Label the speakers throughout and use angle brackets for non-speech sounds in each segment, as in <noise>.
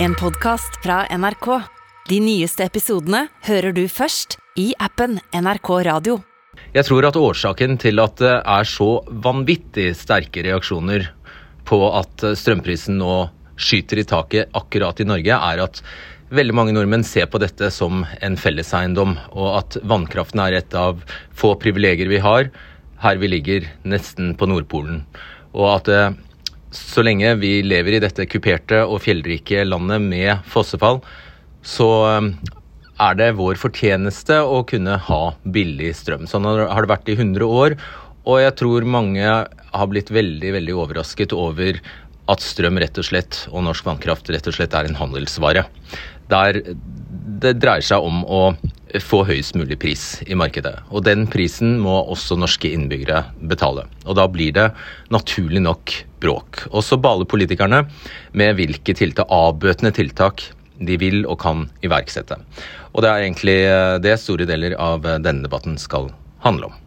Speaker 1: En podkast fra NRK. De nyeste episodene hører du først i appen NRK Radio.
Speaker 2: Jeg tror at årsaken til at det er så vanvittig sterke reaksjoner på at strømprisen nå skyter i taket akkurat i Norge, er at veldig mange nordmenn ser på dette som en felleseiendom, og at vannkraften er et av få privilegier vi har her vi ligger, nesten på Nordpolen. Og at eh, så lenge vi lever i dette kuperte og fjellrike landet med fossefall, så eh, er det vår fortjeneste å kunne ha billig strøm. Sånn har det vært i 100 år, og jeg tror mange har blitt veldig, veldig overrasket over at strøm rett og slett, og norsk vannkraft rett og slett er en handelsvare. Der det dreier seg om å få høyest mulig pris i markedet. Og den prisen må også norske innbyggere betale. Og da blir det naturlig nok bråk. Og så baler politikerne med hvilke tiltak, avbøtende tiltak de vil og kan iverksette. Og det er egentlig det store deler av denne debatten skal handle om.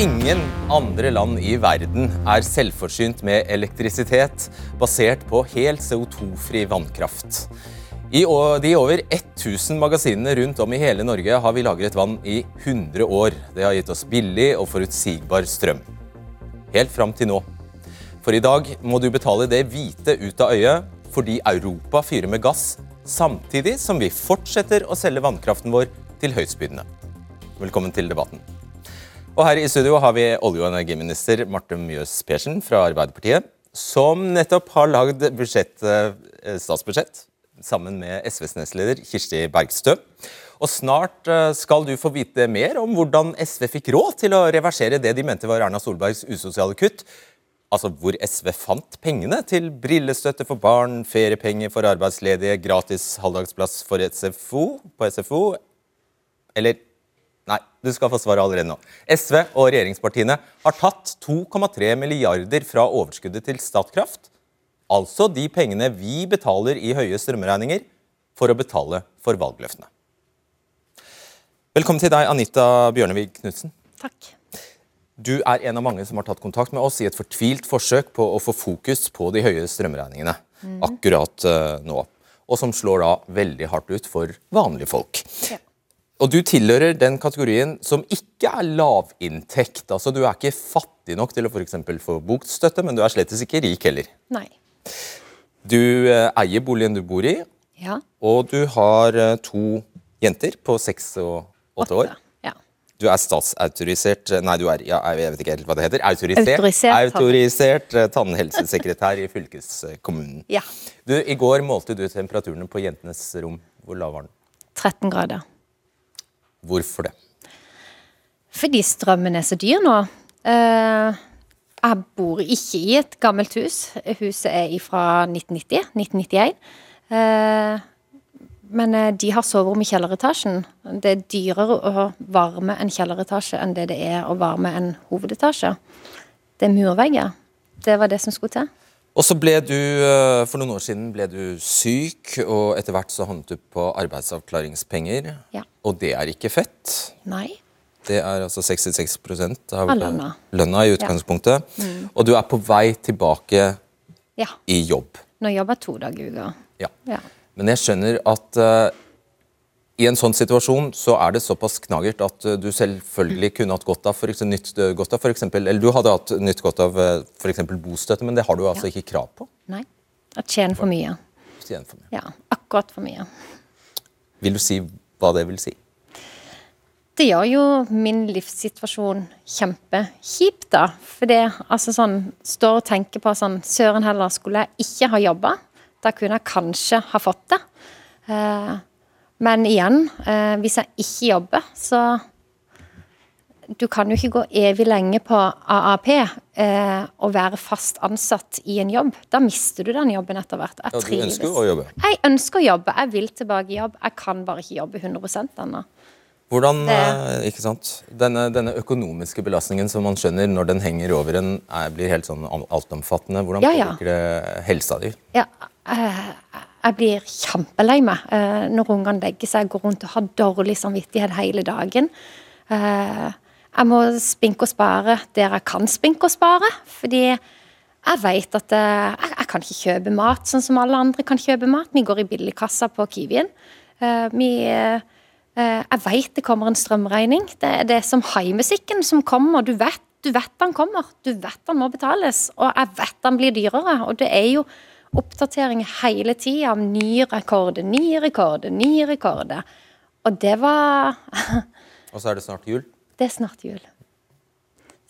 Speaker 2: Ingen andre land i verden er selvforsynt med elektrisitet basert på helt CO2-fri vannkraft. I de over 1000 magasinene rundt om i hele Norge har vi lagret vann i 100 år. Det har gitt oss billig og forutsigbar strøm. Helt fram til nå. For i dag må du betale det hvite ut av øyet fordi Europa fyrer med gass, samtidig som vi fortsetter å selge vannkraften vår til høystbydende. Velkommen til debatten. Og her i studio har vi olje- og energiminister Marte Mjøs Persen fra Arbeiderpartiet, som nettopp har lagd eh, statsbudsjett sammen med SVs nestleder Kirsti Bergstø. Og snart eh, skal du få vite mer om hvordan SV fikk råd til å reversere det de mente var Erna Solbergs usosiale kutt. Altså hvor SV fant pengene til brillestøtte for barn, feriepenger for arbeidsledige, gratis halvdagsplass for SFO, på SFO, eller Nei, du skal få svaret allerede nå. SV og regjeringspartiene har tatt 2,3 milliarder fra overskuddet til Statkraft. Altså de pengene vi betaler i høye strømregninger for å betale for valgløftene. Velkommen til deg, Anita Bjørnevig Knutsen.
Speaker 3: Takk.
Speaker 2: Du er en av mange som har tatt kontakt med oss i et fortvilt forsøk på å få fokus på de høye strømregningene mm. akkurat uh, nå. Og som slår da veldig hardt ut for vanlige folk. Ja. Og du tilhører den kategorien som ikke er lavinntekt. Altså, du er ikke fattig nok til å for få bokstøtte, men du er slett ikke rik heller.
Speaker 3: Nei.
Speaker 2: Du eh, eier boligen du bor i,
Speaker 3: ja.
Speaker 2: og du har eh, to jenter på seks og åtte år.
Speaker 3: Ja.
Speaker 2: Du er statsautorisert Nei, du er ja, jeg vet ikke helt hva det heter. Autorisert,
Speaker 3: autorisert,
Speaker 2: autorisert eh, tannhelsesekretær i fylkeskommunen. <laughs>
Speaker 3: Ja.
Speaker 2: Du, I går målte du temperaturene på jentenes rom. Hvor lav var den?
Speaker 3: 13 grader.
Speaker 2: Hvorfor det?
Speaker 3: Fordi strømmen er så dyr nå. Uh, jeg bor ikke i et gammelt hus. Huset er fra 1990. 1991. Uh, men eh, de har soverom i kjelleretasjen. Det er dyrere å varme en kjelleretasje enn det det er å varme en hovedetasje. Det er murvegger. Det var det som skulle til.
Speaker 2: Og så ble du, eh, For noen år siden ble du syk, og etter hvert så havnet du på arbeidsavklaringspenger.
Speaker 3: Ja.
Speaker 2: Og det er ikke fett.
Speaker 3: Nei.
Speaker 2: Det er altså 66 av,
Speaker 3: lønna.
Speaker 2: lønna i utgangspunktet. Ja. Mm. Og du er på vei tilbake
Speaker 3: ja.
Speaker 2: i jobb.
Speaker 3: Nå jobber jeg to dager i uka.
Speaker 2: Ja. ja. Men jeg skjønner at uh, i en sånn situasjon så er det såpass knagert at uh, du selvfølgelig kunne hatt godt av for eksempel, nytt, uh, godt av for eksempel, eller du hadde hatt nytt godt av f.eks. bostøtte, men det har du altså ikke krav på?
Speaker 3: Nei. Jeg tjener for mye.
Speaker 2: Tjener for mye.
Speaker 3: Ja, akkurat for mye.
Speaker 2: Vil du si hva det vil si?
Speaker 3: Det gjør jo min livssituasjon kjempekjip, da. For det altså sånn Står og tenker på sånn Søren heller, skulle jeg ikke ha jobba? Da kunne jeg kanskje ha fått det. Eh, men igjen, eh, hvis jeg ikke jobber, så Du kan jo ikke gå evig lenge på AAP eh, og være fast ansatt i en jobb. Da mister du den jobben etter hvert.
Speaker 2: Jeg ja, du ønsker å jobbe?
Speaker 3: Jeg ønsker å jobbe. Jeg vil tilbake i jobb. Jeg kan bare ikke jobbe 100% ennå.
Speaker 2: Hvordan, eh, ikke sant? Denne, denne, økonomiske belastningen som man skjønner når den henger over en, er, blir helt sånn altomfattende. Hvordan ja, ja, påvirker det helsa di?
Speaker 3: Ja, eh, jeg blir kjempelei meg uh, når ungene legger seg, går rundt og har dårlig samvittighet hele dagen. Jeg må spinke og spare der jeg kan spinke og spare. Fordi Jeg vet at eh, jeg, jeg kan ikke kjøpe mat sånn som alle andre kan kjøpe mat. Vi går i billigkassa på Kiwien. Eh, vi, eh, eh, jeg vet det kommer en strømregning. Det, det er som haimusikken som kommer. Du vet, du vet den kommer. Du vet den må betales. Og jeg vet den blir dyrere. Og det er jo oppdatering hele tida av nye rekorder, nye rekorder, nye rekorder. Og det var <laughs>
Speaker 2: Og så er det snart jul.
Speaker 3: Det er snart jul.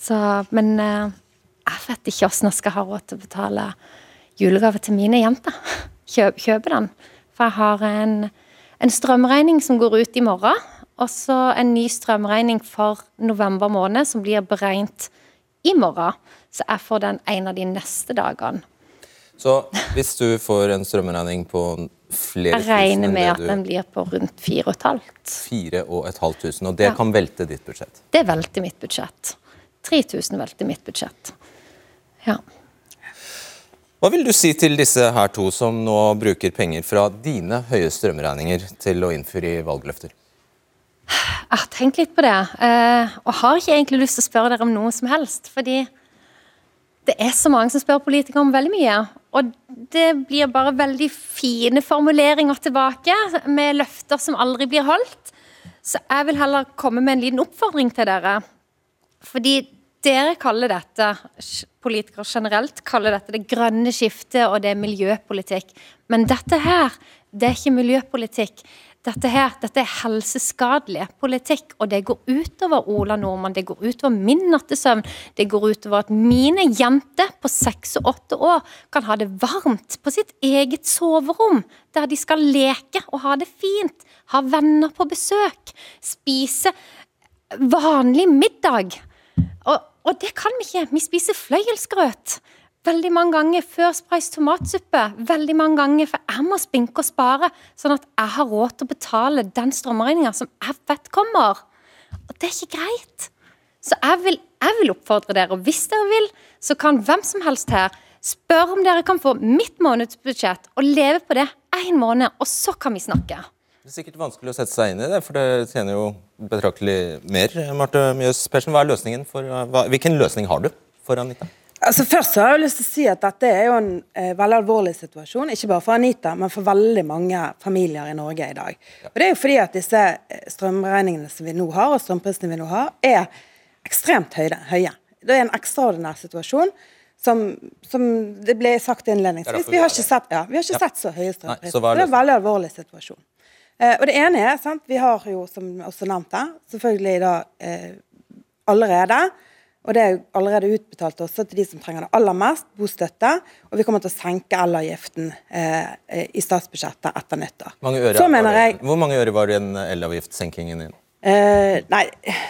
Speaker 3: Så, men eh, jeg vet ikke hvordan jeg skal ha råd til å betale julegave til mine jenter. <laughs> Kjøp, kjøpe den. For jeg har en, en strømregning som går ut i morgen. Og så en ny strømregning for november måned som blir beregnet i morgen. Så jeg får den en av de neste dagene.
Speaker 2: Så hvis du får en strømregning på flere tusen
Speaker 3: Jeg regner
Speaker 2: tusen
Speaker 3: med at
Speaker 2: det
Speaker 3: den blir på rundt 4500.
Speaker 2: Fire og og det
Speaker 3: Ja.
Speaker 2: kan velte ditt budsjett.
Speaker 3: Det velter mitt budsjett. 3000 velter mitt budsjett. Ja.
Speaker 2: Hva vil du si til disse her to som nå bruker penger fra dine høye strømregninger til å innføre valgløfter?
Speaker 3: Jeg har tenkt litt på det, eh, og har ikke egentlig lyst til å spørre dere om noe som helst. Fordi det er så mange som spør politikere om veldig mye. Og det blir bare veldig fine formuleringer tilbake, med løfter som aldri blir holdt. Så jeg vil heller komme med en liten oppfordring til dere. Fordi dere kaller dette, politikere generelt, kaller dette det grønne skiftet, og det er miljøpolitikk. Men dette her, det er ikke miljøpolitikk. Dette her, dette er helseskadelig politikk, og det går utover Ola Nordmann. Det går utover min nattesøvn. Det går utover at mine jenter på seks og åtte år kan ha det varmt på sitt eget soverom, der de skal leke og ha det fint. Ha venner på besøk. Spise vanlig middag. Og, og det kan vi ikke. Vi spiser fløyelsgrøt. Veldig mange ganger Før Price tomatsuppe. Veldig mange ganger, For jeg må spinke og spare, sånn at jeg har råd til å betale den strømregninga som jeg vet kommer. Og det er ikke greit. Så jeg vil, jeg vil oppfordre dere, og hvis dere vil, så kan hvem som helst her spørre om dere kan få mitt månedsbudsjett og leve på det én måned, og så kan vi snakke.
Speaker 2: Det er sikkert vanskelig å sette seg inn i det, for det tjener jo betraktelig mer. Marte Mjøs Persen, hva er løsningen for, hva, hvilken løsning har du for Anita?
Speaker 4: Altså først så har jeg lyst til å si at Dette er jo en eh, veldig alvorlig situasjon, ikke bare for Anita, men for veldig mange familier i Norge i dag. Og Det er jo fordi at disse eh, strømregningene som vi nå har, og strømprisene vi nå har, er ekstremt høye. høye. Det er en ekstraordinær situasjon. Som, som det ble sagt innledningsvis, vi
Speaker 2: vi
Speaker 4: har ikke sett, ja, vi har ikke
Speaker 2: Ja.
Speaker 4: sett så høye
Speaker 2: Nei,
Speaker 4: strømpriser.
Speaker 2: så
Speaker 4: det er en veldig alvorlig situasjon. Eh, og det ene er, sant, Vi har jo, som også nevnt her, selvfølgelig da eh, allerede og det er jo allerede utbetalt også til de som trenger det aller mest, bostøtte. Og vi kommer til å senke elavgiften eh, i statsbudsjettet etter nyttår. Så mener
Speaker 2: det-
Speaker 4: jeg
Speaker 2: Hvor mange øre var den elavgiftsenkingen din?
Speaker 4: eh, Nei,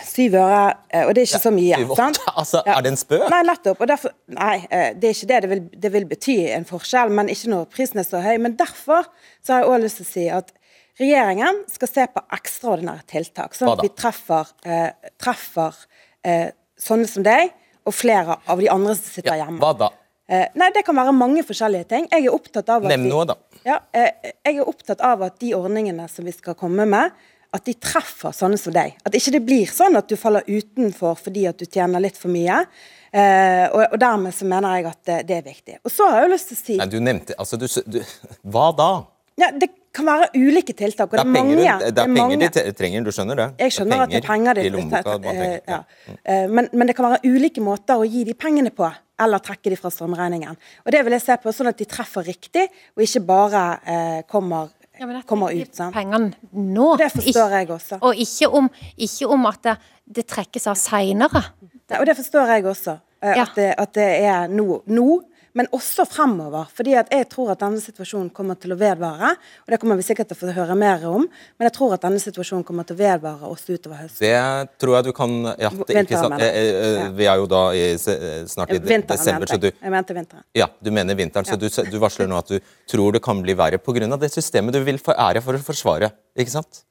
Speaker 4: syv øre, eh, og det er ikke så mye.
Speaker 2: syv,
Speaker 4: sant? <laughs>
Speaker 2: altså, er det en spøk?
Speaker 4: Nei, nettopp. Derfor, nei, eh, det er ikke det. Det vil, det vil bety en forskjell, men ikke når prisen er så høy. Men derfor så har jeg også lyst til å si at regjeringen skal se på ekstraordinære tiltak, sånn at vi treffer, eh, treffer eh, sånne som deg og flere av de andre som sitter
Speaker 2: Ja,
Speaker 4: hjemme.
Speaker 2: hva da?
Speaker 4: Eh, nei, Det kan være mange forskjellige ting. Jeg er opptatt av at
Speaker 2: Nevn
Speaker 4: vi-
Speaker 2: noe, da.
Speaker 4: Ja, eh, jeg er opptatt av at de ordningene som vi skal komme med, at de treffer sånne som deg. At ikke det blir sånn at du faller utenfor fordi at du tjener litt for mye. Eh, og, og dermed så mener jeg at det, det er viktig. Og så har jeg jo lyst til å si
Speaker 2: Nei, du nevnte Altså, du, du Hva da?
Speaker 4: ja, Det kan være ulike tiltak. Og
Speaker 2: Det er
Speaker 4: mange,
Speaker 2: penger, du, det er penger
Speaker 4: mange-
Speaker 2: de trenger, du skjønner det?
Speaker 4: Jeg skjønner at det er penger de
Speaker 2: i lommeboka
Speaker 4: eh, ja. Eh, men, men det kan være ulike måter å gi de pengene på, eller trekke de fra strømregningen. Og Det vil jeg se på, sånn at de treffer riktig, og ikke bare eh, kommer,
Speaker 3: Ja, men dette
Speaker 4: kommer ut. Sant?
Speaker 3: Pengene nå.
Speaker 4: Det forstår jeg også.
Speaker 3: Og ikke om, ikke om at det, det trekkes av seinere.
Speaker 4: Nei, og det forstår jeg også. eh,
Speaker 3: Ja.
Speaker 4: At, det, at det er nå, nå, men også fremover. fordi at jeg tror at denne situasjonen kommer til å vedvare. Og det kommer vi sikkert til å få høre mer om. Men jeg tror at denne situasjonen kommer til å vedvare også utover høsten.
Speaker 2: Det tror jeg du kan ja, det, er ikke
Speaker 4: Vinteren, mener jeg.
Speaker 2: Eh, eh,
Speaker 4: Ja.
Speaker 2: Vi er jo da i, snart i
Speaker 4: Vinteren,
Speaker 2: desember, så
Speaker 4: mente
Speaker 2: du
Speaker 4: jeg. Mente vinteren.
Speaker 2: ja, du mener vinteren, så du, du varsler nå at du tror det kan bli verre pga. det systemet du vil få ære for å forsvare. ikke sant?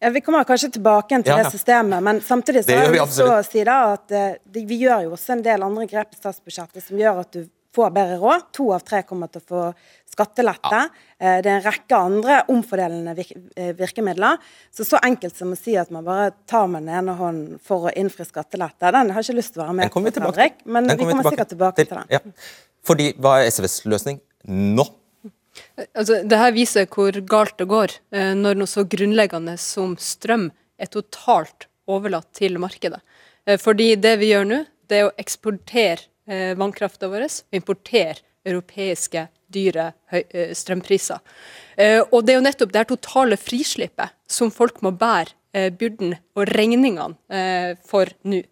Speaker 4: Ja, Vi kommer kanskje tilbake til
Speaker 2: Ja, ja.
Speaker 4: det systemet, men samtidig så
Speaker 2: Det gjør vi
Speaker 4: så å si da at uh, det- vi gjør jo også en del andre grep i statsbudsjettet som gjør at du får bedre råd. To av tre kommer til å få skattelette. Ja. Det er en rekke andre omfordelende eh, virkemidler. Så så enkelt som å si at man bare tar med den ene hånden for å innfri skattelette, den har jeg ikke lyst til å være
Speaker 2: Den
Speaker 4: med på,
Speaker 2: tilbake
Speaker 4: Fredrik. Men
Speaker 2: kommer
Speaker 4: vi kommer sikkert tilbake til den.
Speaker 2: Ja. Fordi, Hva er SVs løsning nå?
Speaker 5: Altså, det her viser hvor galt det går eh, når noe så grunnleggende som strøm er totalt overlatt til markedet. Eh, fordi det vi gjør nå, det er å eksportere eh, vannkrafta vår og importere europeiske dyre eh, strømpriser. Eh, og det er jo nettopp det her totale frislippet som folk må bære eh, byrden og regningene eh, for nå.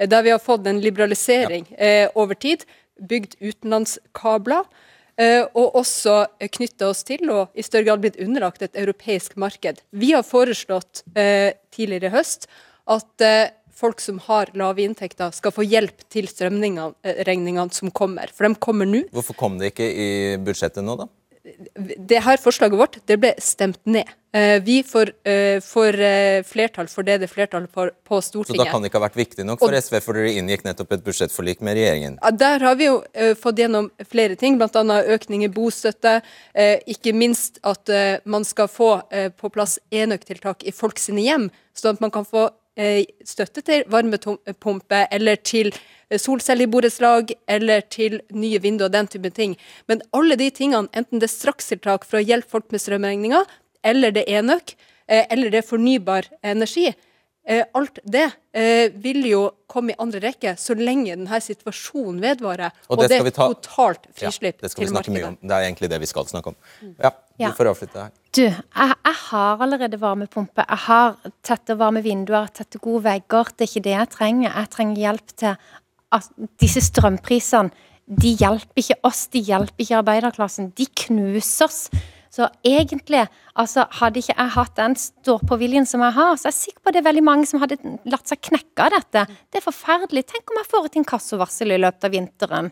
Speaker 5: Der vi har fått en liberalisering eh, over tid, bygd utenlandskabler. Og også knytta oss til og i større grad blitt underlagt et europeisk marked. Vi har foreslått tidligere i høst at folk som har lave inntekter, skal få hjelp til strømregningene som kommer. For de kommer nå.
Speaker 2: Hvorfor kom det ikke i budsjettet nå, da?
Speaker 5: det her forslaget vårt det ble stemt ned. Eh, vi får, eh, får eh, flertall for det det er flertall for på
Speaker 2: Så da kan det ikke ha vært viktig nok for
Speaker 5: Og-
Speaker 2: SV, for dere inngikk nettopp et budsjettforlik med regjeringen.
Speaker 5: Der har vi jo eh, fått gjennom flere ting, bl.a. økning i bostøtte. eh, ikke minst at eh, man skal få eh, på plass enøktiltak i folk sine hjem, sånn at man kan få eh, støtte til varmepumpe eller til eh, solceller i borettslag eller til nye vinduer og den type ting. Men alle de tingene, enten det er strakstiltak for å hjelpe folk med strømregninga, eller det er enøk, eh, eller det er fornybar energi, Eh, alt det eh, vil jo komme i andre rekke så lenge denne situasjonen vedvarer.
Speaker 2: Og det og det
Speaker 5: er ta- totalt
Speaker 2: Ja,
Speaker 5: frislipp
Speaker 2: det skal vi
Speaker 5: til
Speaker 2: snakke mye
Speaker 5: markedet.
Speaker 2: om. Det er egentlig det vi skal snakke om. Ja, du får avslutte her.
Speaker 3: Du, jeg, jeg har allerede varmepumpe. Jeg har tette, varme vinduer, tette, gode vegger. Det er ikke det jeg trenger. Jeg trenger hjelp til at disse strømprisene de hjelper ikke oss, de hjelper ikke arbeiderklassen. De knuser oss. Så egentlig, altså, hadde ikke jeg hatt den stå-på-viljen som jeg har, så er jeg sikker på det er veldig mange som hadde latt seg knekke av dette. Det er forferdelig. Tenk om jeg får et inkassovarsel i løpet av vinteren.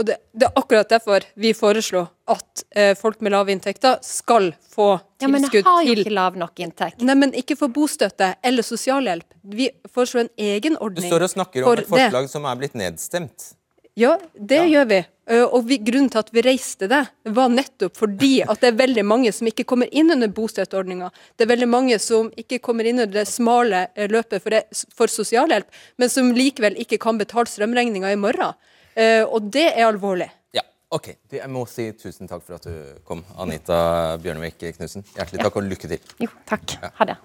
Speaker 5: Og det, det er akkurat derfor vi foreslo at eh, folk med lave inntekter skal få tilskudd.
Speaker 3: Ja, men jeg har jo ikke lav nok inntekt.
Speaker 5: Nei, men ikke for bostøtte eller sosialhjelp. Vi foreslår en egen ordning.
Speaker 2: Du står og snakker om
Speaker 5: for
Speaker 2: et forslag som er blitt nedstemt.
Speaker 5: Ja, det gjør vi. Eh, Og vi, grunnen til at vi reiste det, var nettopp fordi at det er veldig mange som ikke kommer inn under bostøtteordninga. Det er veldig mange som ikke kommer inn under det smale eh, løpet for, for sosialhjelp, men som likevel ikke kan betale strømregninga i morgen. Eh, Og det er alvorlig.
Speaker 2: Ja, ok. Du, Jeg må si tusen takk for at du kom, Anita Bjørnevik Knutsen. Hjertelig takk og lykke til.
Speaker 3: Jo, takk. Ha det.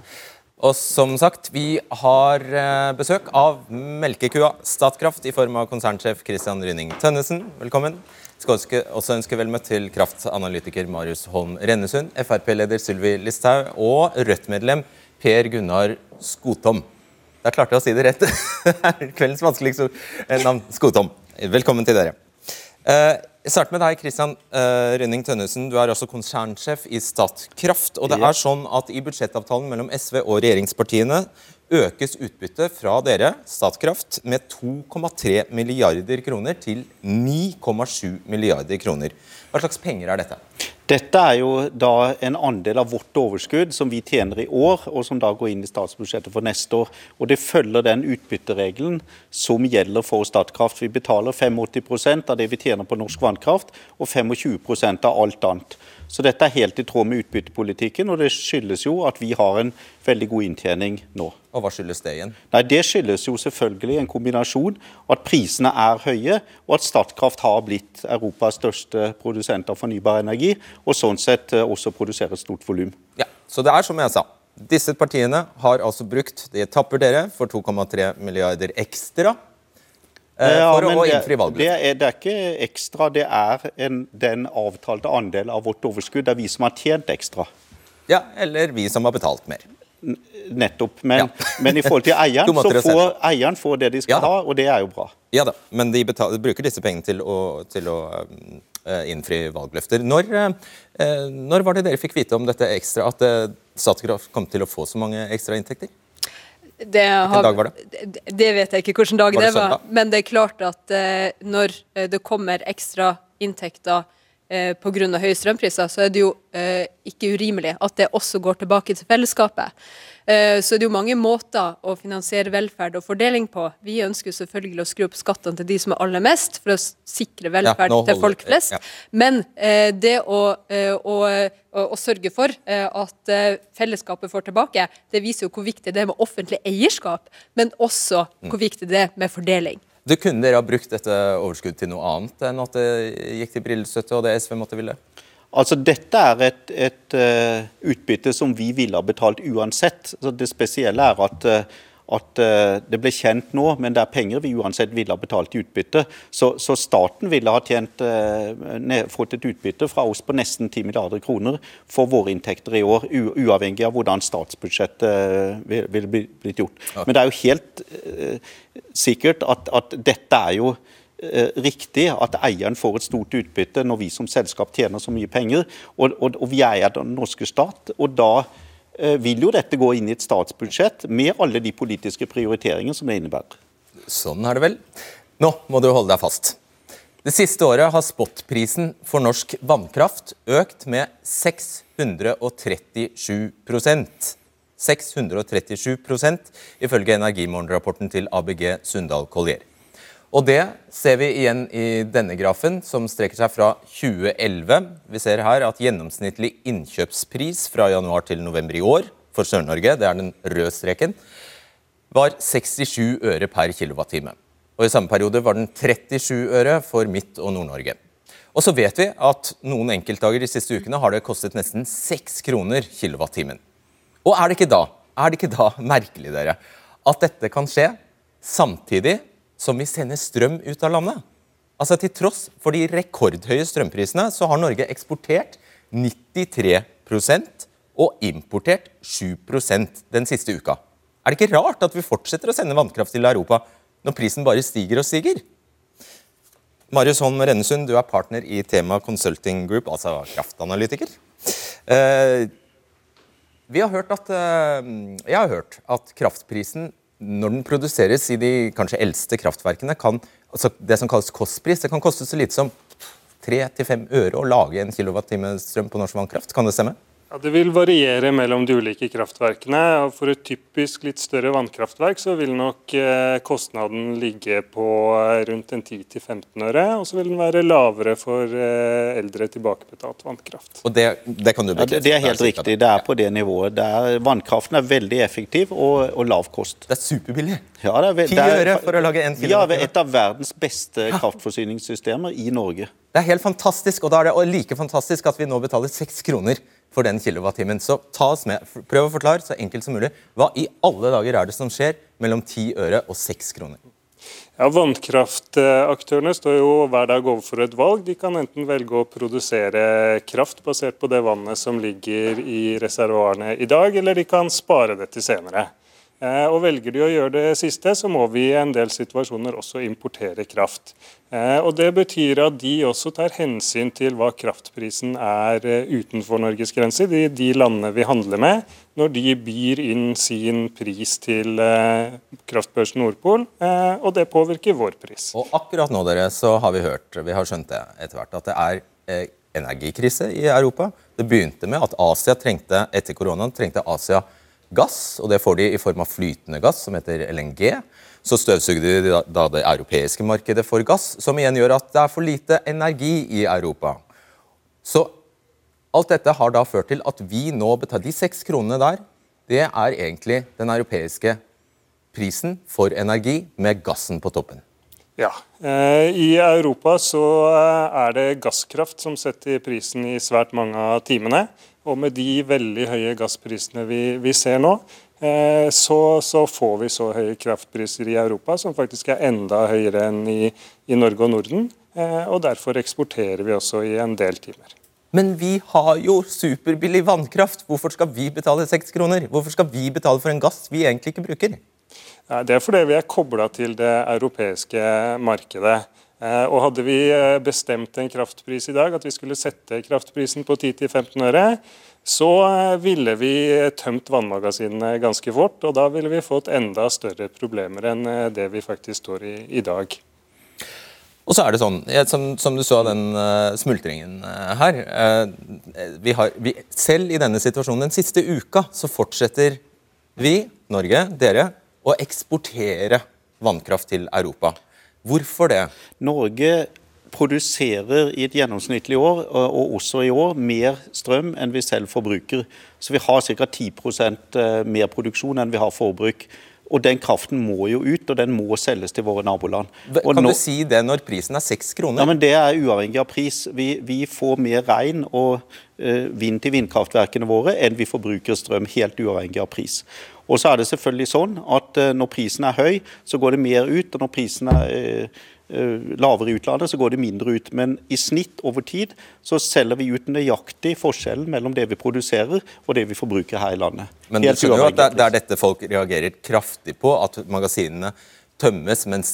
Speaker 2: Og som sagt, vi har eh, besøk av melkekua Statkraft i form av konsernsjef Christian Rynning Tønnesen. Velkommen. Skal også ønske vel møtt til kraftanalytiker Marius Holm Rennesund, Frp-leder Sylvi Listhaug og Rødt-medlem Per Gunnar Skotom. Der klarte jeg å si det rett. <laughs> Det er Kveldens vanskeligste. Eh, navn Skotom. Velkommen til dere. Eh, Jeg starter med deg, Kristian uh, Rønning Tønnesen. Du er også konsernsjef i Statkraft. og det er sånn at I budsjettavtalen mellom SV og regjeringspartiene økes utbyttet fra dere, Statkraft, med 2,3 milliarder kroner til 9,7 milliarder kroner. Hva slags penger er dette?
Speaker 6: Dette er jo da en andel av vårt overskudd som vi tjener i år, og som da går inn i statsbudsjettet for neste år. Og Det følger den utbytteregelen som gjelder for Statkraft. Vi betaler 85% av det vi tjener på norsk vannkraft, og 25% av alt annet. Så dette er helt i tråd med utbyttepolitikken, og det skyldes jo at vi har en veldig god inntjening nå.
Speaker 2: Og hva skyldes det igjen?
Speaker 6: Nei, Det skyldes jo selvfølgelig en kombinasjon at prisene er høye, og at Statkraft har blitt Europas største produsent av fornybar energi, og sånn sett eh, også produserer et stort volum.
Speaker 2: Ja, Så det er som jeg sa. Disse partiene har altså brukt Det tapper dere for 2,3 milliarder ekstra
Speaker 6: Ja,
Speaker 2: for å
Speaker 6: det-
Speaker 2: innfri
Speaker 6: Det
Speaker 2: valgløftet.
Speaker 6: er, det er ikke ekstra, det er en, den avtalte andel av vårt overskudd. Det er vi som har tjent ekstra.
Speaker 2: Ja, eller vi som har betalt mer.
Speaker 6: Nettopp. Men,
Speaker 2: Ja. <laughs>
Speaker 6: men i forhold til eieren, <laughs> så får
Speaker 2: det
Speaker 6: eieren får det de skal
Speaker 2: Ja
Speaker 6: ha, og det er jo bra.
Speaker 2: Ja da, men de betaler, bruker disse pengene til å, til å eh, innfri valgløfter. Når, eh, når var det dere fikk vite om dette ekstra, at eh, Statkraft kom til å få så mange ekstra inntekter?
Speaker 5: Det har,
Speaker 2: dag var
Speaker 5: det? Det vet jeg ikke hvilken dag
Speaker 2: Var
Speaker 5: det,
Speaker 2: det
Speaker 5: var. Men det er klart at eh, når eh, det kommer ekstra inntekter pga. høye strømpriser, så er det jo eh, ikke urimelig at det også går tilbake til fellesskapet. Eh, så det er jo mange måter å finansiere velferd og fordeling på. Vi ønsker jo selvfølgelig å skru opp skattene til de som er aller mest, for å sikre velferd
Speaker 2: ja,
Speaker 5: til folk flest.
Speaker 2: ja.
Speaker 5: Men eh, det å, eh, å, å, å sørge for eh, at eh, fellesskapet får tilbake, det viser jo hvor viktig det er med offentlig eierskap, men også hvor viktig det er med fordeling.
Speaker 2: Det kunne dere ha brukt dette overskuddet til noe annet enn at det gikk til brillestøtte og det SV måtte ville?
Speaker 6: Altså, Dette er et, et uh, utbytte som vi ville ha betalt uansett. Så det spesielle er at uh, at uh, det ble kjent nå, men det er penger vi uansett ville ha betalt i utbytte. Så, så staten ville ha tjent, uh, fått et utbytte fra oss på nesten 10 milliarder kroner for våre inntekter i år, uavhengig av hvordan statsbudsjettet uh, ville blitt gjort. Men det er jo helt sikkert at, at dette er jo riktig at eieren får et stort utbytte når vi som selskap tjener så mye penger. Og, og, og vi eier den norske stat. og da Eh, vil jo dette gå inn i et statsbudsjett med alle de politiske prioriteringene som det innebærer.
Speaker 2: Sånn er det vel. Nå må du holde deg fast. Det siste året har spotprisen for norsk vannkraft økt med 637% 637% ifølge Energimorgen-rapporten til ABG Sundal Collier. Og det ser vi igjen i denne grafen, som strekker seg fra 2011. Vi ser her at gjennomsnittlig innkjøpspris fra januar til november i år for Sør-Norge, det er den røde streken, var 67 øre per kilowattime. Og I samme periode var den 37 øre for Midt- og Nord-Norge. Og så vet vi at noen enkeltdager de siste ukene har det kostet nesten 6 kroner kilowattimen. Og er det ikke da, er det ikke da merkelig, dere, at dette kan skje samtidig som vil sende strøm ut av landet. Altså Til tross for de rekordhøye strømprisene så har Norge eksportert 93% og importert 7% den siste uka. Er det ikke rart at vi fortsetter å sende vannkraft til Europa når prisen bare stiger og stiger? Marius Holm Rennesund, du er partner i Tema Consulting Group, altså kraftanalytiker. Eh, vi har hørt at, eh, jeg har hørt at kraftprisen når den produseres i de kanskje eldste kraftverkene, kan altså det som kalles kostpris, det kan koste så lite som 3-5 øre å lage en kilowattime strøm på norsk vannkraft. Kan det stemme?
Speaker 7: Ja, Det vil variere mellom de ulike kraftverkene. og For et typisk litt større vannkraftverk så vil nok eh, kostnaden ligge på eh, rundt en 10-15 øre. Og så vil den være lavere for eh, eldre tilbakebetalt vannkraft.
Speaker 2: Og Det, det kan du bekrefte?
Speaker 6: Ja, det, det, er helt riktig. Det er på det nivået. Det er, vannkraften er veldig effektiv og, og lav kost.
Speaker 2: Det er superbillig.
Speaker 6: Ja, det er,
Speaker 2: 10 øre for å lage én
Speaker 6: kilowatt. Vi har et av verdens beste kraftforsyningssystemer i Norge.
Speaker 2: Det er helt fantastisk, og da er det like fantastisk at vi nå betaler 6 kroner for den kilowattimen. Så ta oss med. Prøv å forklare så enkelt som mulig. Hva i alle dager er det som skjer mellom 10 øre og 6 kroner?
Speaker 7: Ja, Vannkraftaktørene står jo hver dag overfor et valg. De kan enten velge å produsere kraft basert på det vannet som ligger i reservoarene i dag, eller de kan spare det til senere. Eh, og Velger de å gjøre det siste, så må vi i en del situasjoner også importere kraft. Eh, og Det betyr at de også tar hensyn til hva kraftprisen er eh, utenfor Norges grenser, de, de landene vi handler med, når de byr inn sin pris til kraftbørsen Nordpol, og det påvirker vår pris.
Speaker 2: Og Akkurat nå dere, så har vi hørt, vi har skjønt det etter hvert, at det er energikrise i Europa. Det begynte med at Asia trengte, etter koronaen trengte Asia gass, og det får de i form av flytende gass, som heter LNG. Så støvsugde de da det europeiske markedet for gass, som igjen gjør at det er for lite energi i Europa. Så alt dette har da ført til at vi nå betaler De seks kronene der, det er egentlig den europeiske prisen for energi med gassen på toppen.
Speaker 7: Ja. Eh, I Europa så eh, er det gasskraft som setter prisen i svært mange av timene. Og med de veldig høye gassprisene vi, vi ser nå, eh, så, så, får vi så høye kraftpriser i Europa, som faktisk er enda høyere enn i, i Norge og Norden. Eh, og derfor eksporterer vi også i en del timer.
Speaker 2: Men vi har jo superbillig vannkraft. Hvorfor skal vi betale seks kroner? Hvorfor skal vi betale for en gass vi egentlig ikke bruker?
Speaker 7: Det er fordi vi er kobla til det europeiske markedet. Eh, og Hadde vi eh, bestemt en kraftpris i dag, at vi skulle sette kraftprisen på 10-15 øre, så eh, ville vi tømt vannmagasinene ganske fort. Og da ville vi fått enda større problemer enn det vi faktisk står i i dag.
Speaker 2: Og så er det sånn, som, som du så den uh, smultringen her vi har, vi, Selv i denne situasjonen den siste uka så fortsetter vi, Norge, dere, å eksportere vannkraft til Europa. Hvorfor det?
Speaker 6: Norge produserer i et gjennomsnittlig år, og også i år, mer strøm enn vi selv forbruker. Så vi har ca. 10 eh, mer produksjon enn vi har forbruk. Og den kraften må jo ut, og den må selges til våre naboland. Og
Speaker 2: Kan
Speaker 6: nå-
Speaker 2: du si det når prisen er seks kroner?
Speaker 6: ja, men Det er uavhengig av pris. Vi, vi får mer regn og uh, vind til vindkraftverkene våre enn vi forbruker strøm, helt uavhengig av pris. Og så er det selvfølgelig sånn at eh, når prisen er høy, så går det mer ut. Og når prisen er eh, eh, lavere i utlandet, så går det mindre ut. Men i snitt over tid så selger vi ut nøyaktig forskjellen mellom det vi produserer og det vi forbruker her i landet.
Speaker 2: Men du skjønner jo at det, er- det er dette folk reagerer kraftig på, at magasinene tømmes mens,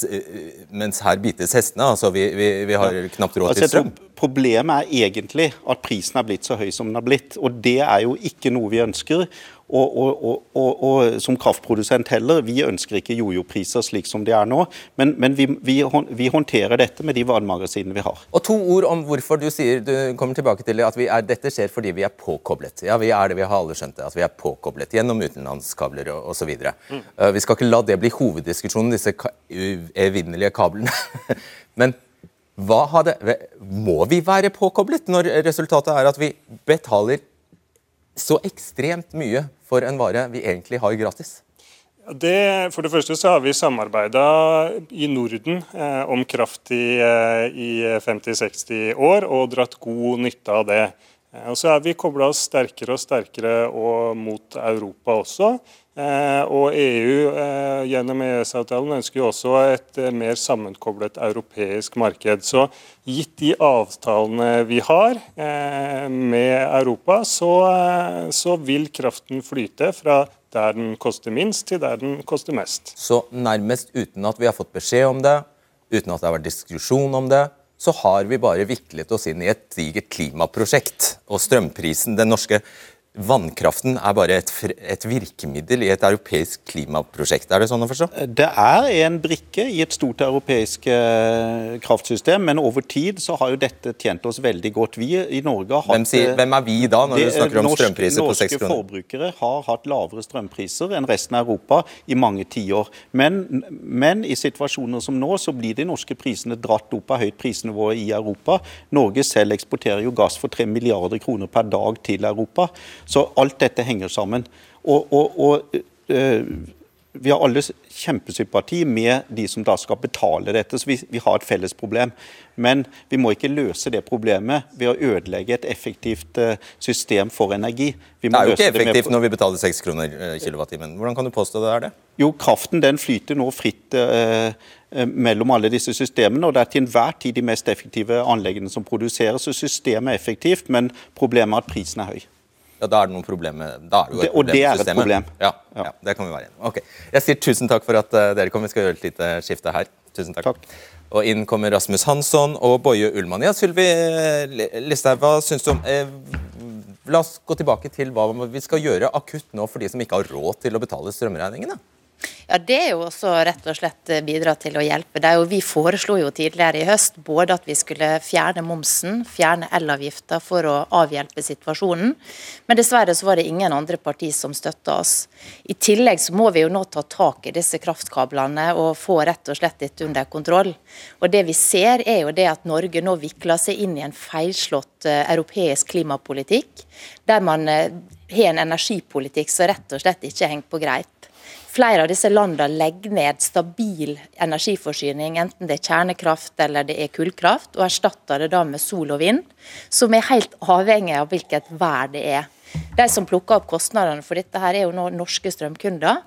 Speaker 2: mens her bites hestene. Altså, vi, vi, vi har knapt råd
Speaker 6: Altså,
Speaker 2: til
Speaker 6: strøm.
Speaker 2: strøm.
Speaker 6: Problemet er egentlig at prisen er blitt så høy som den er blitt. og Det er jo ikke noe vi ønsker. Og, og, og, og, og som kraftprodusent heller, vi ønsker ikke jojo-priser slik som det er nå. Men, men vi, vi, vi håndterer dette med de vannmagasinene vi har.
Speaker 2: Og to ord om hvorfor du sier du kommer tilbake til det, at vi er, dette skjer fordi vi er påkoblet. Ja, vi er det, vi har alle skjønt det, at vi er påkoblet gjennom utenlandskabler og osv. Mm. Uh, vi skal ikke la det bli hoveddiskusjonen, disse ka evinnelige kablene. <laughs> Men det, må vi være påkoblet når resultatet er at vi betaler så ekstremt mye for en vare vi egentlig har gratis?
Speaker 7: Det, for det første så har vi samarbeida i Norden eh, om kraft i, eh, i 50-60 år og dratt god nytte av det. Eh, og Så er vi kobla sterkere og sterkere og mot Europa også. Eh, og EU eh, gjennom EØS-avtalen ønsker jo også et mer sammenkoblet europeisk marked. Så gitt de avtalene vi har med Europa, så, så vil kraften flyte fra der den koster minst, til der den koster mest.
Speaker 2: Så nærmest uten at vi har fått beskjed om det, uten at det har vært diskusjon om det, så har vi bare viklet oss inn i et digert klimaprosjekt. Og strømprisen, den norske vannkraften, er bare et, et virkemiddel i et europeisk klimaprosjekt. Er det sånn å forstå?
Speaker 6: Det er en brikke i et stort europeisk eh, kraftsystem, men over tid så har jo dette tjent oss veldig godt. Vi i Norge har hatt
Speaker 2: Hvem, sier,
Speaker 6: eh,
Speaker 2: hvem er vi da, når
Speaker 6: Det-
Speaker 2: du snakker om
Speaker 6: norsk-
Speaker 2: strømpriser på
Speaker 6: 6
Speaker 2: kroner?
Speaker 6: Norske forbrukere har hatt lavere strømpriser enn resten av Europa i mange tiår. Men, men i situasjoner som nå, så blir de norske prisene dratt opp av høyt prisnivå i Europa. Norge selv eksporterer jo gass for 3 milliarder kroner per dag til Europa. Så alt dette henger sammen. Og, og, og øh, vi har alle kjempesympati med de som da skal betale dette, så vi, vi har et felles problem. Men vi må ikke løse det problemet ved å ødelegge et effektivt eh, system for energi. Vi
Speaker 2: Det er jo
Speaker 6: ikke
Speaker 2: ikke
Speaker 6: med-
Speaker 2: effektivt når vi betaler seks kroner eh, kilowattimen. Hvordan kan du påstå det er det?
Speaker 6: Jo, kraften den flyter nå fritt eh, eh, mellom alle disse systemene, og det er til enhver tid de mest effektive anleggene som produseres. Så systemet er effektivt, men problemet er at prisen er høy.
Speaker 2: Ja, Da er det noen problemer. da er det jo et
Speaker 6: Det- og
Speaker 2: problem
Speaker 6: det er et problem.
Speaker 2: Ja, ja, det kan vi være enige om. Ok. Jeg sier tusen takk for at eh, dere kom. Vi skal gjøre et lite skifte her. Tusen takk.
Speaker 6: Takk.
Speaker 2: Og inn kommer Rasmus Hansson og Boje Ullmann. Ja, Sylvi Listhaug, hva syns du om eh, La oss gå tilbake til hva vi skal gjøre akutt nå for de som ikke har råd til å betale strømregningene.
Speaker 8: Ja, Det er jo også rett og slett eh, bidra til å hjelpe. Det jo, vi foreslo jo tidligere i høst både at vi skulle fjerne momsen, fjerne elavgifta for å avhjelpe situasjonen. Men dessverre så var det ingen andre parti som støtta oss. I tillegg så må vi jo nå ta tak i disse kraftkablene og få rett og slett dette under kontroll. Og det vi ser er jo det at Norge nå vikler seg inn i en feilslått eh, europeisk klimapolitikk, der man eh, har en energipolitikk som rett og slett ikke henger på greip. Flere av disse landene legger ned stabil energiforsyning, enten det er kjernekraft eller det er kullkraft, og erstatter det da med sol og vind, som er helt avhengig av hvilket vær det er. De som plukker opp kostnadene for dette, her er jo nå norske strømkunder.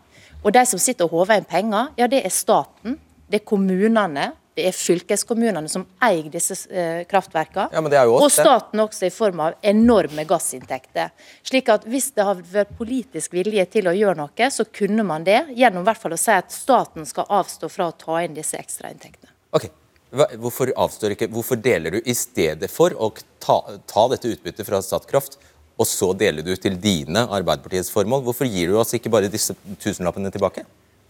Speaker 8: Og de som sitter og håver inn penger, ja det er staten, det er kommunene, det er fylkeskommunene som eier disse eh, kraftverkene.
Speaker 2: Ja, jo
Speaker 8: og staten også i form av enorme gassinntekter. Slik at Hvis det har vært politisk vilje til å gjøre noe, så kunne man det. Gjennom hvert fall å si at staten skal avstå fra å ta inn disse ekstrainntektene.
Speaker 2: Ok, Hvorfor avstår ikke, hvorfor deler du i stedet for å ta, ta dette utbyttet fra Statkraft, og så deler du til dine Arbeiderpartiets formål? Hvorfor gir du oss ikke bare disse tusenlappene tilbake?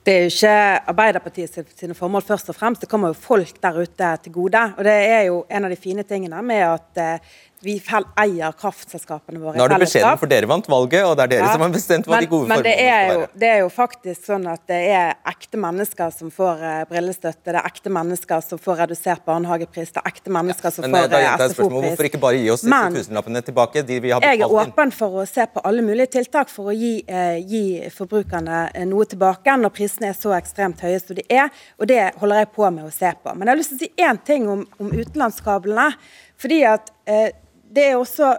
Speaker 4: Det er jo ikke Arbeiderpartiet sine- formål først og fremst, det kommer jo folk der ute til gode. Og det er jo en av de fine tingene med at eh, vi eier kraftselskapene våre
Speaker 2: Nå er det beskjeden, for dere vant valget, og det er dere
Speaker 4: Ja,
Speaker 2: som har bestemt hva
Speaker 4: men,
Speaker 2: de gode
Speaker 4: men
Speaker 2: formålene
Speaker 4: er,
Speaker 2: skal være.
Speaker 4: Men det er jo faktisk sånn at det er ekte mennesker som får eh, brillestøtte, det er ekte mennesker som får redusert barnehagepris, det er ekte mennesker som
Speaker 2: Men eh,
Speaker 4: får SFO-pris.
Speaker 2: gjentar Hvorfor ikke bare gi oss disse tusenlappene tilbake? de vi har
Speaker 4: Jeg er
Speaker 2: betalt inn?
Speaker 4: åpen for å se på alle mulige tiltak for å gi, eh, gi forbrukerne eh, noe tilbake når prisene er så ekstremt høye som de er, og det holder jeg på med å se på. Men jeg har lyst til å si én ting om, om utenlandskablene. fordi at eh, det er også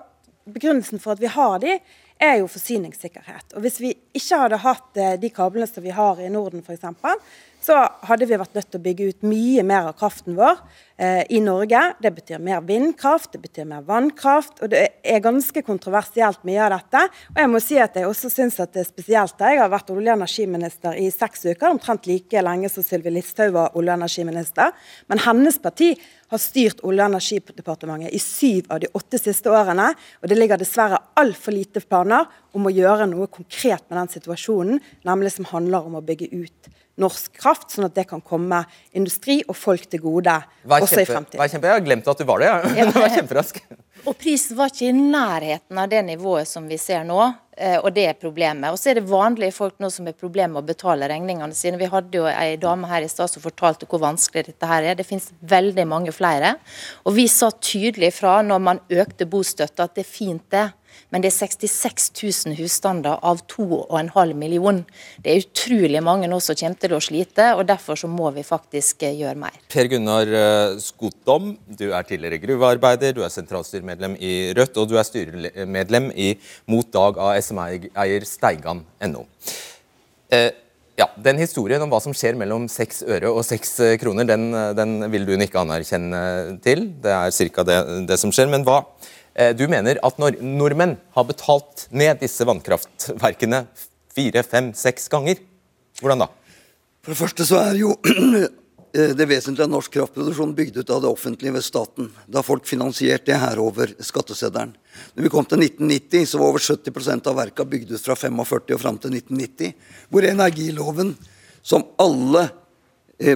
Speaker 4: Begrunnelsen for at vi har de, er jo forsyningssikkerhet. Og Hvis vi ikke hadde hatt eh, de kablene som vi har i Norden f.eks., så hadde vi vært nødt til å bygge ut mye mer av kraften vår eh, i Norge. Det betyr mer vindkraft, det betyr mer vannkraft. og Det er ganske kontroversielt mye av dette. Og jeg må si at jeg også synes at det er spesielt. Jeg har vært olje- og energiminister i seks uker, omtrent like lenge som Sylvi Listhaug var olje- og energiminister. Men hennes parti har styrt Olje- og energidepartementet i syv av de åtte siste årene. Og det ligger dessverre altfor lite planer om å gjøre noe konkret med den situasjonen, nemlig som handler om å bygge ut norsk kraft, sånn at det kan komme industri og folk til gode også i fremtiden.
Speaker 2: Vær kjempe, jeg har glemt at du var det. Ja. <laughs> Du var kjemperask.
Speaker 8: Og prisen var ikke i nærheten av det nivået som vi ser nå, eh, og det er problemet. Og så er det vanlige folk nå som har problemer med å betale regningene sine. Vi hadde jo ei dame her i stad som fortalte hvor vanskelig dette her er. Det finnes veldig mange flere. Og vi sa tydelig fra når man økte bostøtta at det er fint det men det er 66 000 husstander av 2,5 million. Det er utrolig mange nå som kommer til å slite, og derfor så må vi faktisk eh, gjøre mer.
Speaker 2: Per Gunnar Skotom, du er tidligere gruvearbeider, du er sentralstyremedlem i Rødt, og du er styremedlem i Mot Dag SME-eier Steigan.no. Eh, ja, den Historien om hva som skjer mellom seks øre og seks kroner, den, den vil du ikke anerkjenne til. Det er ca. Det, det som skjer. Men hva, Eh, du mener at når nordmenn har betalt ned disse vannkraftverkene fire, fem, seks ganger, hvordan da?
Speaker 9: For det første så er jo <clears throat> det vesentlige av norsk kraftproduksjon bygd ut av det offentlige ved staten. Da folk finansierte det her over skatteseddelen. Når vi kom til 1990, så var over 70% av verka bygd ut fra 45 og fram til 1990. Hvor energiloven, som alle Eh,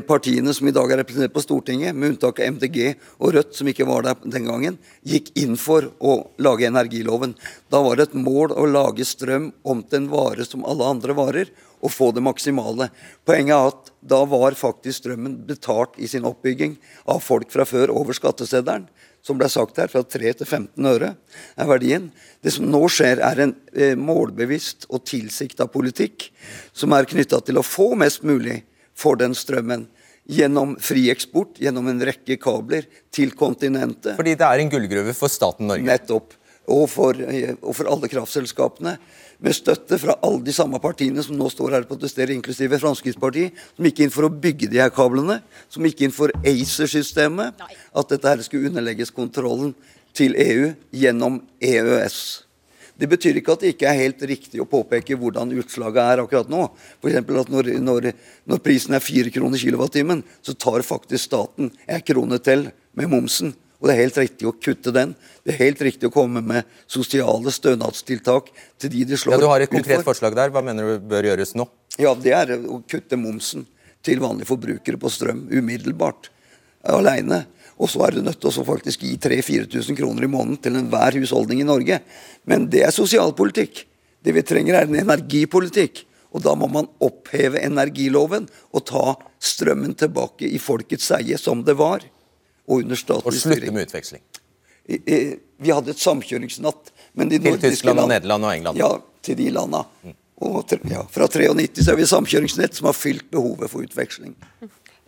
Speaker 9: partiene som i dag er representert på Stortinget, med unntak av MDG og Rødt, som ikke var der den gangen, gikk inn for å lage energiloven. Da var det et mål å lage strøm om til en vare som alle andre varer, og få det maksimale. Poenget er at da var faktisk strømmen betalt i sin oppbygging av folk fra før over skatteseddelen. Som ble sagt her, fra 3 til 15 øre er verdien. Det som nå skjer, er en eh, målbevisst og tilsikta politikk som er knytta til å få mest mulig for den strømmen. Gjennom fri eksport, gjennom en rekke kabler til kontinentet.
Speaker 2: Fordi det er en gullgruve for staten Norge?
Speaker 9: Nettopp. Og for, og for, alle kraftselskapene. Med støtte fra alle de samme partiene som nå står her og protesterer, inklusive Fremskrittspartiet, som gikk inn for å bygge de her kablene. Som gikk inn for ACER-systemet. At dette her skulle underlegges kontrollen til EU gjennom EØS. Det betyr ikke at det ikke er helt riktig å påpeke hvordan utslaget er akkurat nå. F.eks. at når, når, når, prisen er fire kroner kilowattimen, så tar faktisk staten en krone til med momsen. Og det er helt riktig å kutte den. Det er helt riktig å komme med sosiale stønadstiltak til de de slår
Speaker 2: ja, Du har et konkret forslag der. Hva mener du bør gjøres nå?
Speaker 9: Ja, Det er å kutte momsen til vanlige forbrukere på strøm umiddelbart. Alene. Og så er du nødt til å faktisk gi 3000-4000 kroner i måneden til enhver husholdning i Norge. Men det er sosialpolitikk. Det vi trenger, er en energipolitikk. Og da må man oppheve energiloven og ta strømmen tilbake i folkets eie, som det var. Og under statlig
Speaker 2: styring. Og slutte med utveksling.
Speaker 9: Vi hadde et samkjøringsnatt.
Speaker 2: til Tyskland og Nederland og England?
Speaker 9: Ja, til de landa. Og ja, fra 93 så er vi samkjøringsnett som har fylt behovet for utveksling.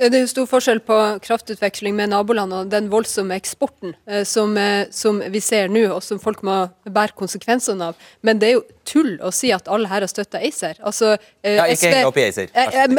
Speaker 5: Det er stor forskjell på kraftutveksling med nabolandene og den voldsomme eksporten eh, som, eh, som, vi ser nå, og som folk må bære konsekvensene av. Men det er jo tull å si at alle her har støtta ACER. Altså,
Speaker 2: eh, ja, ikke heng opp i ACER.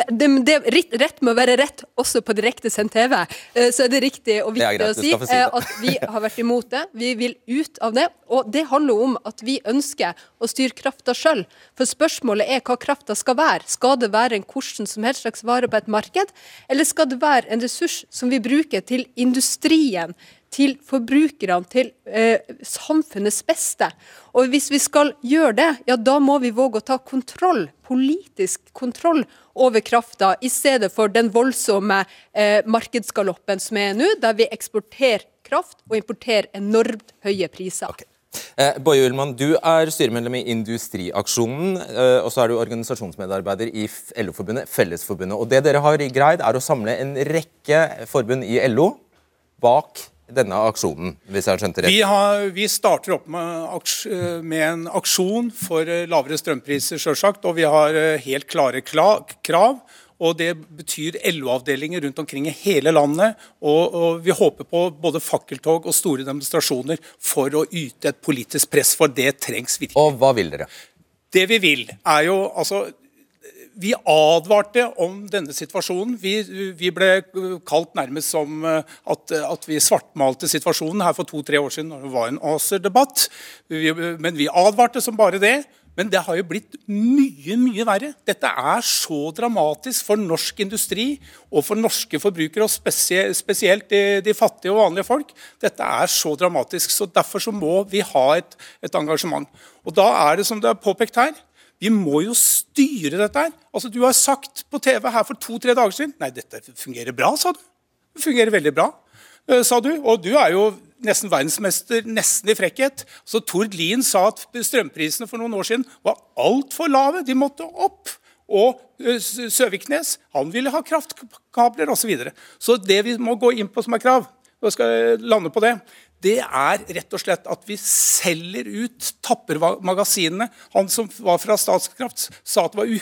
Speaker 5: Det, det, rett, rett må være rett, også på direktesendt TV. Så er det riktig og viktig greit, å si, si at vi har vært imot det. Vi vil ut av det. Og det handler om at vi ønsker å styre krafta sjøl. For spørsmålet er hva krafta skal være. Skal det være en hvordan som helst slags vare på et marked? eller skal det være en ressurs som vi bruker til industrien, til forbrukerne, til eh, samfunnets beste. Og Hvis vi skal gjøre det, ja da må vi våge å ta kontroll, politisk kontroll over krafta, i stedet for den voldsomme eh, markedsgaloppen som er nå, der vi eksporterer kraft og importerer enormt høye priser. Okay.
Speaker 2: Eh, Boje Ullmann, du er styremedlem i Industriaksjonen, eh, og så er du organisasjonsmedarbeider i LO-forbundet Fellesforbundet. Og Det dere har greid, er å samle en rekke forbund i LO bak denne aksjonen, hvis jeg har skjønt det rett?
Speaker 10: Vi, har, vi starter opp med, med, en aksjon for lavere strømpriser, selvsagt, og vi har helt klare krav og Det betyr LO-avdelinger rundt omkring i hele landet. Og, og Vi håper på både fakkeltog og store demonstrasjoner for å yte et politisk press, for det trengs virkelig.
Speaker 2: Og hva vil dere?
Speaker 10: Det vi vil, er jo altså vi advarte om denne situasjonen. Vi, vi, ble kalt nærmest som at, at vi svartmalte situasjonen her for to-tre år siden når det var en ACER-debatt. Men vi advarte som bare det. Men det har jo blitt mye mye verre. Dette er så dramatisk for norsk industri og for norske forbrukere, og spesielt de, de, fattige og vanlige folk. Dette er så dramatisk. så Derfor så må vi ha et, et engasjement. Og Da er det som det er påpekt her, vi må jo styre dette her. Altså, Du har sagt på TV her for to-tre dager siden Nei, dette fungerer bra, sa du. Det fungerer veldig bra, eh, sa du. Og du er jo nesten verdensmester nesten i frekkhet. Så Tord Lien sa at strømprisene for noen år siden var altfor lave. De måtte opp. Og eh, Søviknes han ville ha kraftkabler osv. Så, videre. så det vi må gå inn på som er krav, og skal lande på det, det er rett og slett at vi selger ut, tapper magasinene. Han som var fra Statskraft, sa at det var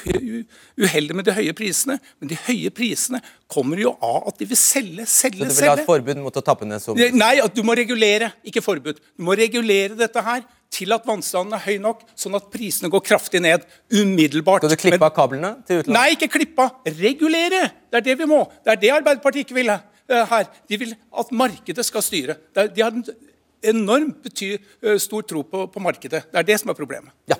Speaker 10: uheldig med de høye prisene. Men de høye prisene kommer jo av at de vil selge, selge, selge.
Speaker 2: Så du vil ha et forbud mot å tappe ned
Speaker 10: som? Nei, du må regulere, ikke forbud. Du må regulere dette her til at vannstanden er høy nok, sånn at prisene går kraftig ned umiddelbart.
Speaker 2: Skal du klippe av kablene til utlandet?
Speaker 10: Nei, ikke klippe av. Regulere! Det er det vi må. Det er det Arbeiderpartiet ikke vil. Eh, her. De vil at markedet skal styre. De har en enormt betyr, eh, stor tro på, på, markedet. Det er det som er problemet.
Speaker 2: Ja.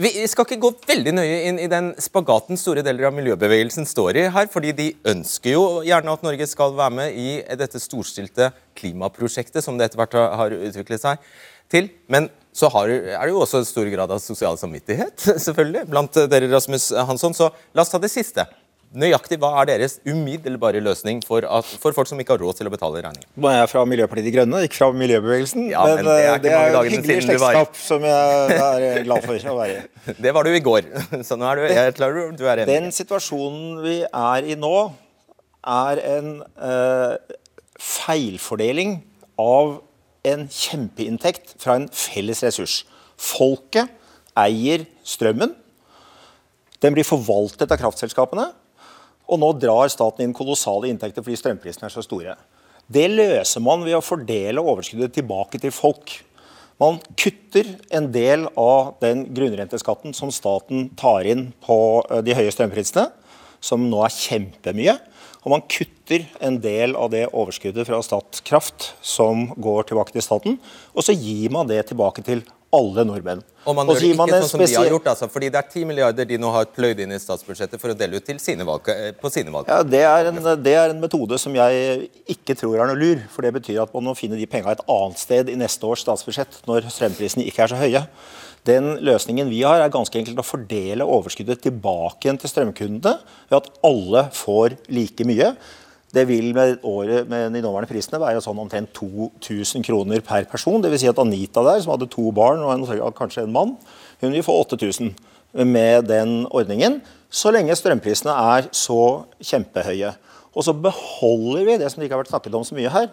Speaker 2: Vi skal ikke gå veldig nøye inn i den spagaten store deler av miljøbevegelsen står i her, fordi de ønsker jo gjerne at Norge skal være med i dette storstilte klimaprosjektet som det etter hvert har utviklet seg til. Men så har, er det jo også en stor grad av sosial samvittighet <laughs> selvfølgelig, blant dere, Rasmus Hansson. Så la oss ta det siste. Nøyaktig hva er deres umiddelbare løsning for, at, for folk som ikke har råd til å betale regningen?
Speaker 11: Nå er jeg fra Miljøpartiet De Grønne, ikke fra miljøbevegelsen.
Speaker 2: Ja, men, men, det er, det er et
Speaker 11: hyggelig slektskap som jeg er glad for å være
Speaker 2: i. <laughs> Det var du i går, <laughs> så nå er du, jeg klarer, du er enig.
Speaker 11: Den situasjonen vi er i nå, er en uh, feilfordeling av en kjempeinntekt fra en felles ressurs. Folket eier strømmen. Den blir forvaltet av kraftselskapene. Og nå drar staten inn kolossale inntekter fordi strømprisene er så store. Det løser man ved å fordele overskuddet tilbake til folk. Man kutter en del av den grunnrenteskatten som staten tar inn på eh, de høye strømprisene, som nå er kjempemye. Og man kutter en del av det overskuddet fra Statkraft som går tilbake til staten. Og så gir man det tilbake til alle nordmenn.
Speaker 2: Og man gjør ikke sånn som de har gjort, altså, fordi det er 10 milliarder de nå har pløyd inn i statsbudsjettet for å dele ut til sine valg, eh, på sine valg.
Speaker 11: Ja, det er, en, det er, en, metode som jeg ikke tror er noe lur. For det betyr at man må finne de pengene et annet sted i neste års statsbudsjett, når strømprisene ikke er så høye. Den løsningen vi har, er ganske enkelt å fordele overskuddet tilbake igjen til strømkundene ved at alle får like mye. Det vil med, året, med de nåværende prisene være sånn omtrent 2000 kroner per person. Dvs. Si at Anita der, som hadde to barn og en, kanskje en mann, hun vil få 8000 med den ordningen. Så lenge strømprisene er så kjempehøye. Og så beholder vi det som det ikke har vært snakket om så mye her,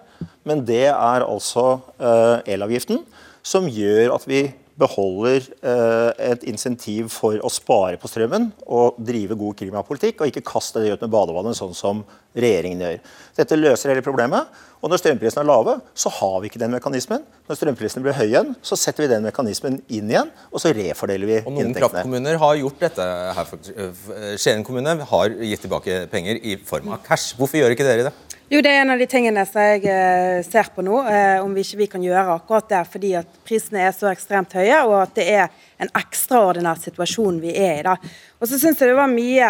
Speaker 11: men det er altså uh, elavgiften, som gjør at vi beholder uh, et insentiv for å spare på strømmen og drive god klimapolitikk, og ikke kaste det ut med badevannet, sånn som regjeringen gjør. Dette løser hele problemet. Og når strømprisene er lave, så har vi ikke den mekanismen. Når strømprisene blir høye igjen, så setter vi den mekanismen inn igjen, og så refordeler vi
Speaker 2: og Noen inntektene. kraftkommuner har gjort dette. her. Skien kommune har gitt tilbake penger i form av cash. Hvorfor gjør ikke dere det?
Speaker 4: Jo, Det er en av de tingene som jeg eh, ser på nå, eh, om vi ikke vi kan gjøre akkurat det. Fordi at prisene er så ekstremt høye, og at det er en ekstraordinær situasjon vi er i da. Og så synes jeg det var mye...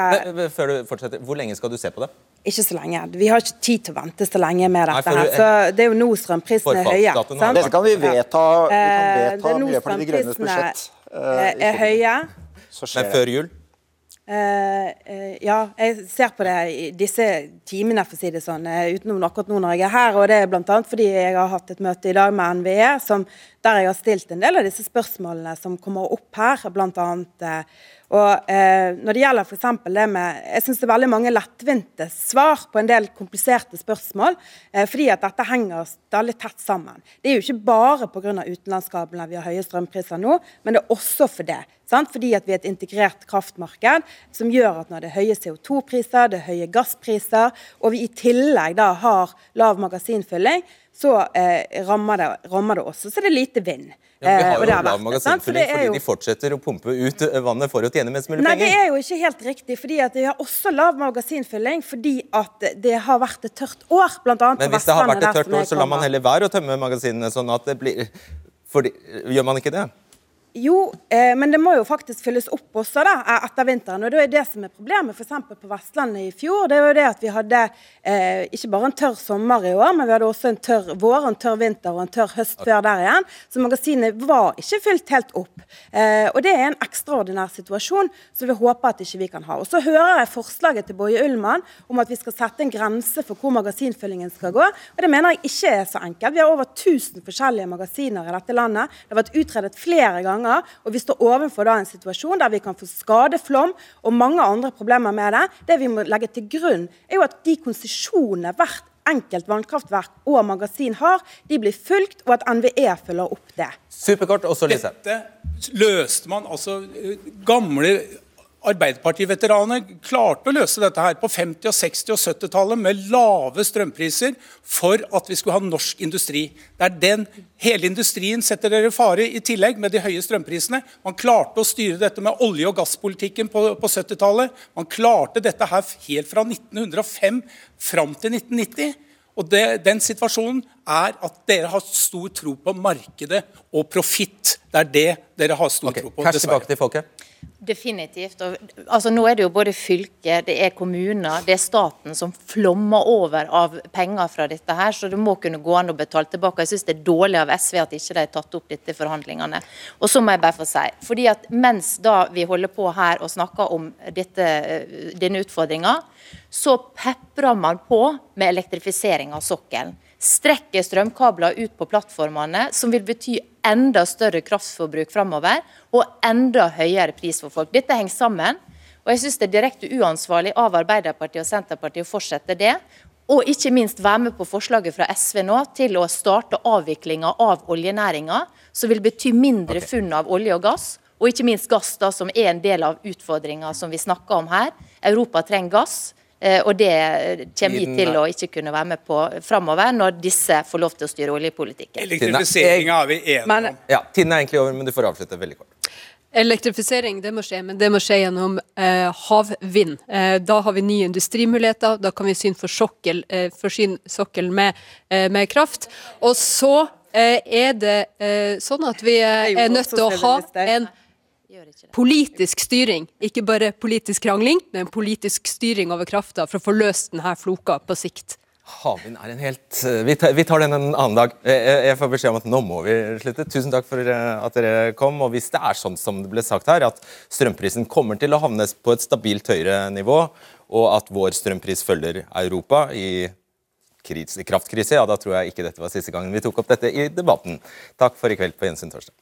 Speaker 2: Før du fortsetter, Hvor lenge skal du se på det?
Speaker 4: Ikke så lenge. Vi har ikke tid til å vente så lenge med dette. her. Så Det er jo nå strømprisene er høye.
Speaker 11: Sant? Dette kan vi vedta. Vi kan eh, vedta Miljøpartiet De Grønnes budsjett.
Speaker 4: Er høye.
Speaker 2: Men før jul?
Speaker 4: Uh, uh, ja, jeg ser på det i disse timene, for å si det sånn, utenom akkurat nå når jeg er her. Og det er bl.a. fordi jeg har hatt et møte i dag med NVE, som, der jeg har stilt en del av disse spørsmålene som kommer opp her, blant annet eh, og eh, Når det gjelder for det med Jeg syns det er veldig mange lettvinte svar på en del kompliserte spørsmål, eh, fordi at dette henger veldig tett sammen. Det er jo ikke bare pga. utenlandskablene vi har høye strømpriser nå, men det er også for det. Sant? Fordi at vi er et integrert kraftmarked som gjør at når det er høye CO2-priser, det er høye gasspriser, og vi i tillegg da har lav magasinfylling, så eh, rammer, det, rammer, det, også. Så det er lite vind.
Speaker 2: Ja, vi har eh, jo lav magasinfylling fordi jo... de fortsetter å pumpe ut eh, vannet for å tjene mest mulig
Speaker 4: Nei,
Speaker 2: penger.
Speaker 4: Nei, det er jo ikke helt riktig. fordi at Vi har også lav magasinfylling fordi at det har vært et tørt år. Blant annet
Speaker 2: Men hvis det har vært et tørt år, så lar man heller være å tømme magasinene. sånn at det blir... Fordi, gjør man ikke det?
Speaker 4: Jo, eh, men det må jo faktisk fylles opp også da, eh, etter vinteren. og Det er det som er problemet f.eks. på Vestlandet i fjor. Det var jo det at vi hadde eh, ikke bare en tørr sommer i år, men vi hadde også en tørr vår, en tørr vinter og en tørr høst før der igjen. Så magasinet var ikke fylt helt opp. Eh, og Det er en ekstraordinær situasjon som vi håper at ikke vi kan ha. Og Så hører jeg forslaget til Boje Ullmann om at vi skal sette en grense for hvor magasinfyllingen skal gå. og Det mener jeg ikke er så enkelt. Vi har over 1000 forskjellige magasiner i dette landet. Det har vært utredet flere ganger ganger. Og vi står overfor da en situasjon der vi kan få skadeflom og mange andre problemer med det. Det vi må legge til grunn, er jo at de konsesjonene hvert enkelt vannkraftverk og magasin har, de blir fulgt, og at NVE følger opp det.
Speaker 2: Superkort, også Lise.
Speaker 10: Dette løste man altså eh, gamle Arbeiderparti-veteraner klarte å løse dette her på 50-, og 60- og 70-tallet med lave strømpriser for at vi skulle ha norsk industri. Det er den Hele industrien setter dere i fare i tillegg med de høye strømprisene. Man klarte å styre dette med olje- og gasspolitikken på, på 70-tallet. Man klarte dette her helt fra 1905 fram til 1990. Og det, Den situasjonen er at dere har stor tro på markedet og profitt. Det er det dere har stor
Speaker 2: okay,
Speaker 10: tro på.
Speaker 2: Kanskje tilbake til folket.
Speaker 8: Definitivt. Og, altså, nå er det jo både fylker, det er kommuner, det er staten som flommer over av penger fra dette her, så det må kunne gå an å betale tilbake. Jeg syns det er dårlig av SV at ikke de har tatt opp dette i forhandlingene. Og så må jeg bare få si, fordi at mens da vi holder på her og snakker om dette, denne utfordringa, så peprer man på med elektrifisering av sokkelen strekker strømkabler ut på plattformene, som vil bety enda større kraftforbruk framover og enda høyere pris for folk. Dette henger sammen. og Jeg synes det er direkte uansvarlig av Arbeiderpartiet og Senterpartiet å fortsette det. Og ikke minst være med på forslaget fra SV nå til å starte avviklinga av oljenæringa, som vil bety mindre okay. funn av olje og gass. Og ikke minst gass, da, som er en del av utfordringa som vi snakker om her. Europa trenger gass. Eh, og det kommer vi til å ikke kunne være med på framover, når disse får lov til å styre oljepolitikken.
Speaker 10: Elektrifiseringa er vi enige om.
Speaker 2: Ja, Tiden er egentlig over, men du får avslutte veldig kort.
Speaker 5: Elektrifisering det må skje, men det må skje gjennom eh, havvind. Eh, da har vi nye industrimuligheter. Da kan vi forsyne for sokkel, eh, sokkelen med, eh, med, kraft. Og så eh, er det sånn at vi er nødt til å ha en politisk styring. Ikke bare politisk krangling, men politisk styring over krafta for å få løst denne floka på sikt.
Speaker 2: Havvind er en helt eh, vi tar, vi tar, den en annen dag. Jeg får beskjed om at nå må vi slutte. Tusen takk for eh, at dere kom. Og hvis det er sånn som det ble sagt her, at strømprisen kommer til å havne på et stabilt høyere nivå, og at vår strømpris følger Europa i kraftkrise, ja, da tror jeg ikke dette var siste gangen vi tok opp dette i debatten. Takk for i kveld på gjensyn torsdag.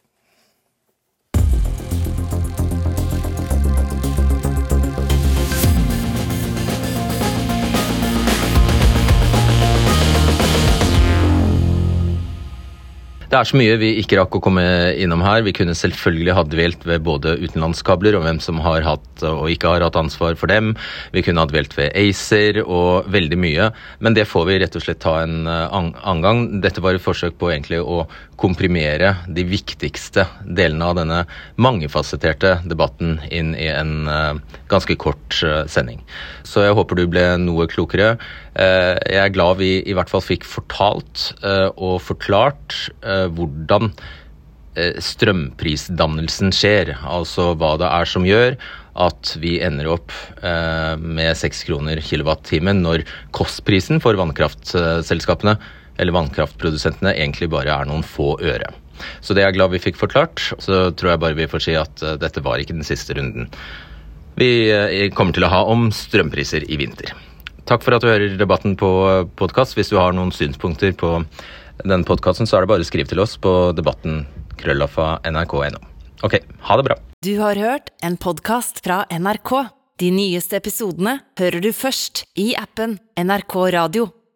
Speaker 2: Det er så mye vi ikke rakk å komme innom her. Vi kunne selvfølgelig ha dvelt ved både utenlandskabler og hvem som har hatt og ikke har hatt ansvar for dem. Vi kunne ha dvelt ved ACER og veldig mye. Men det får vi rett og slett ta en eh, annen gang. Dette var et forsøk på egentlig å komprimere de viktigste delene av denne mangefasetterte debatten inn i en uh, ganske kort uh, sending. Så jeg håper du ble noe klokere. Uh, jeg er glad vi i hvert fall fikk fortalt og forklart hvordan strømprisdannelsen skjer. Altså hva det er som gjør at vi ender opp med 6 kroner kilowattimen når kostprisen for vannkraftselskapene eller vannkraftprodusentene egentlig bare er noen få øre. Så det er jeg glad vi fikk forklart. Så tror jeg bare vi får si at uh, dette var ikke den siste runden vi uh, kommer til å ha om strømpriser i vinter. Takk for at du hører debatten på podkast. Hvis du har noen synspunkter på denne podkasten, så er det bare å skrive til oss på debatten krøllafa nrk.no. Ok, ha det bra.
Speaker 1: Du har hørt en podkast fra NRK. De nyeste episodene hører du først i appen NRK Radio.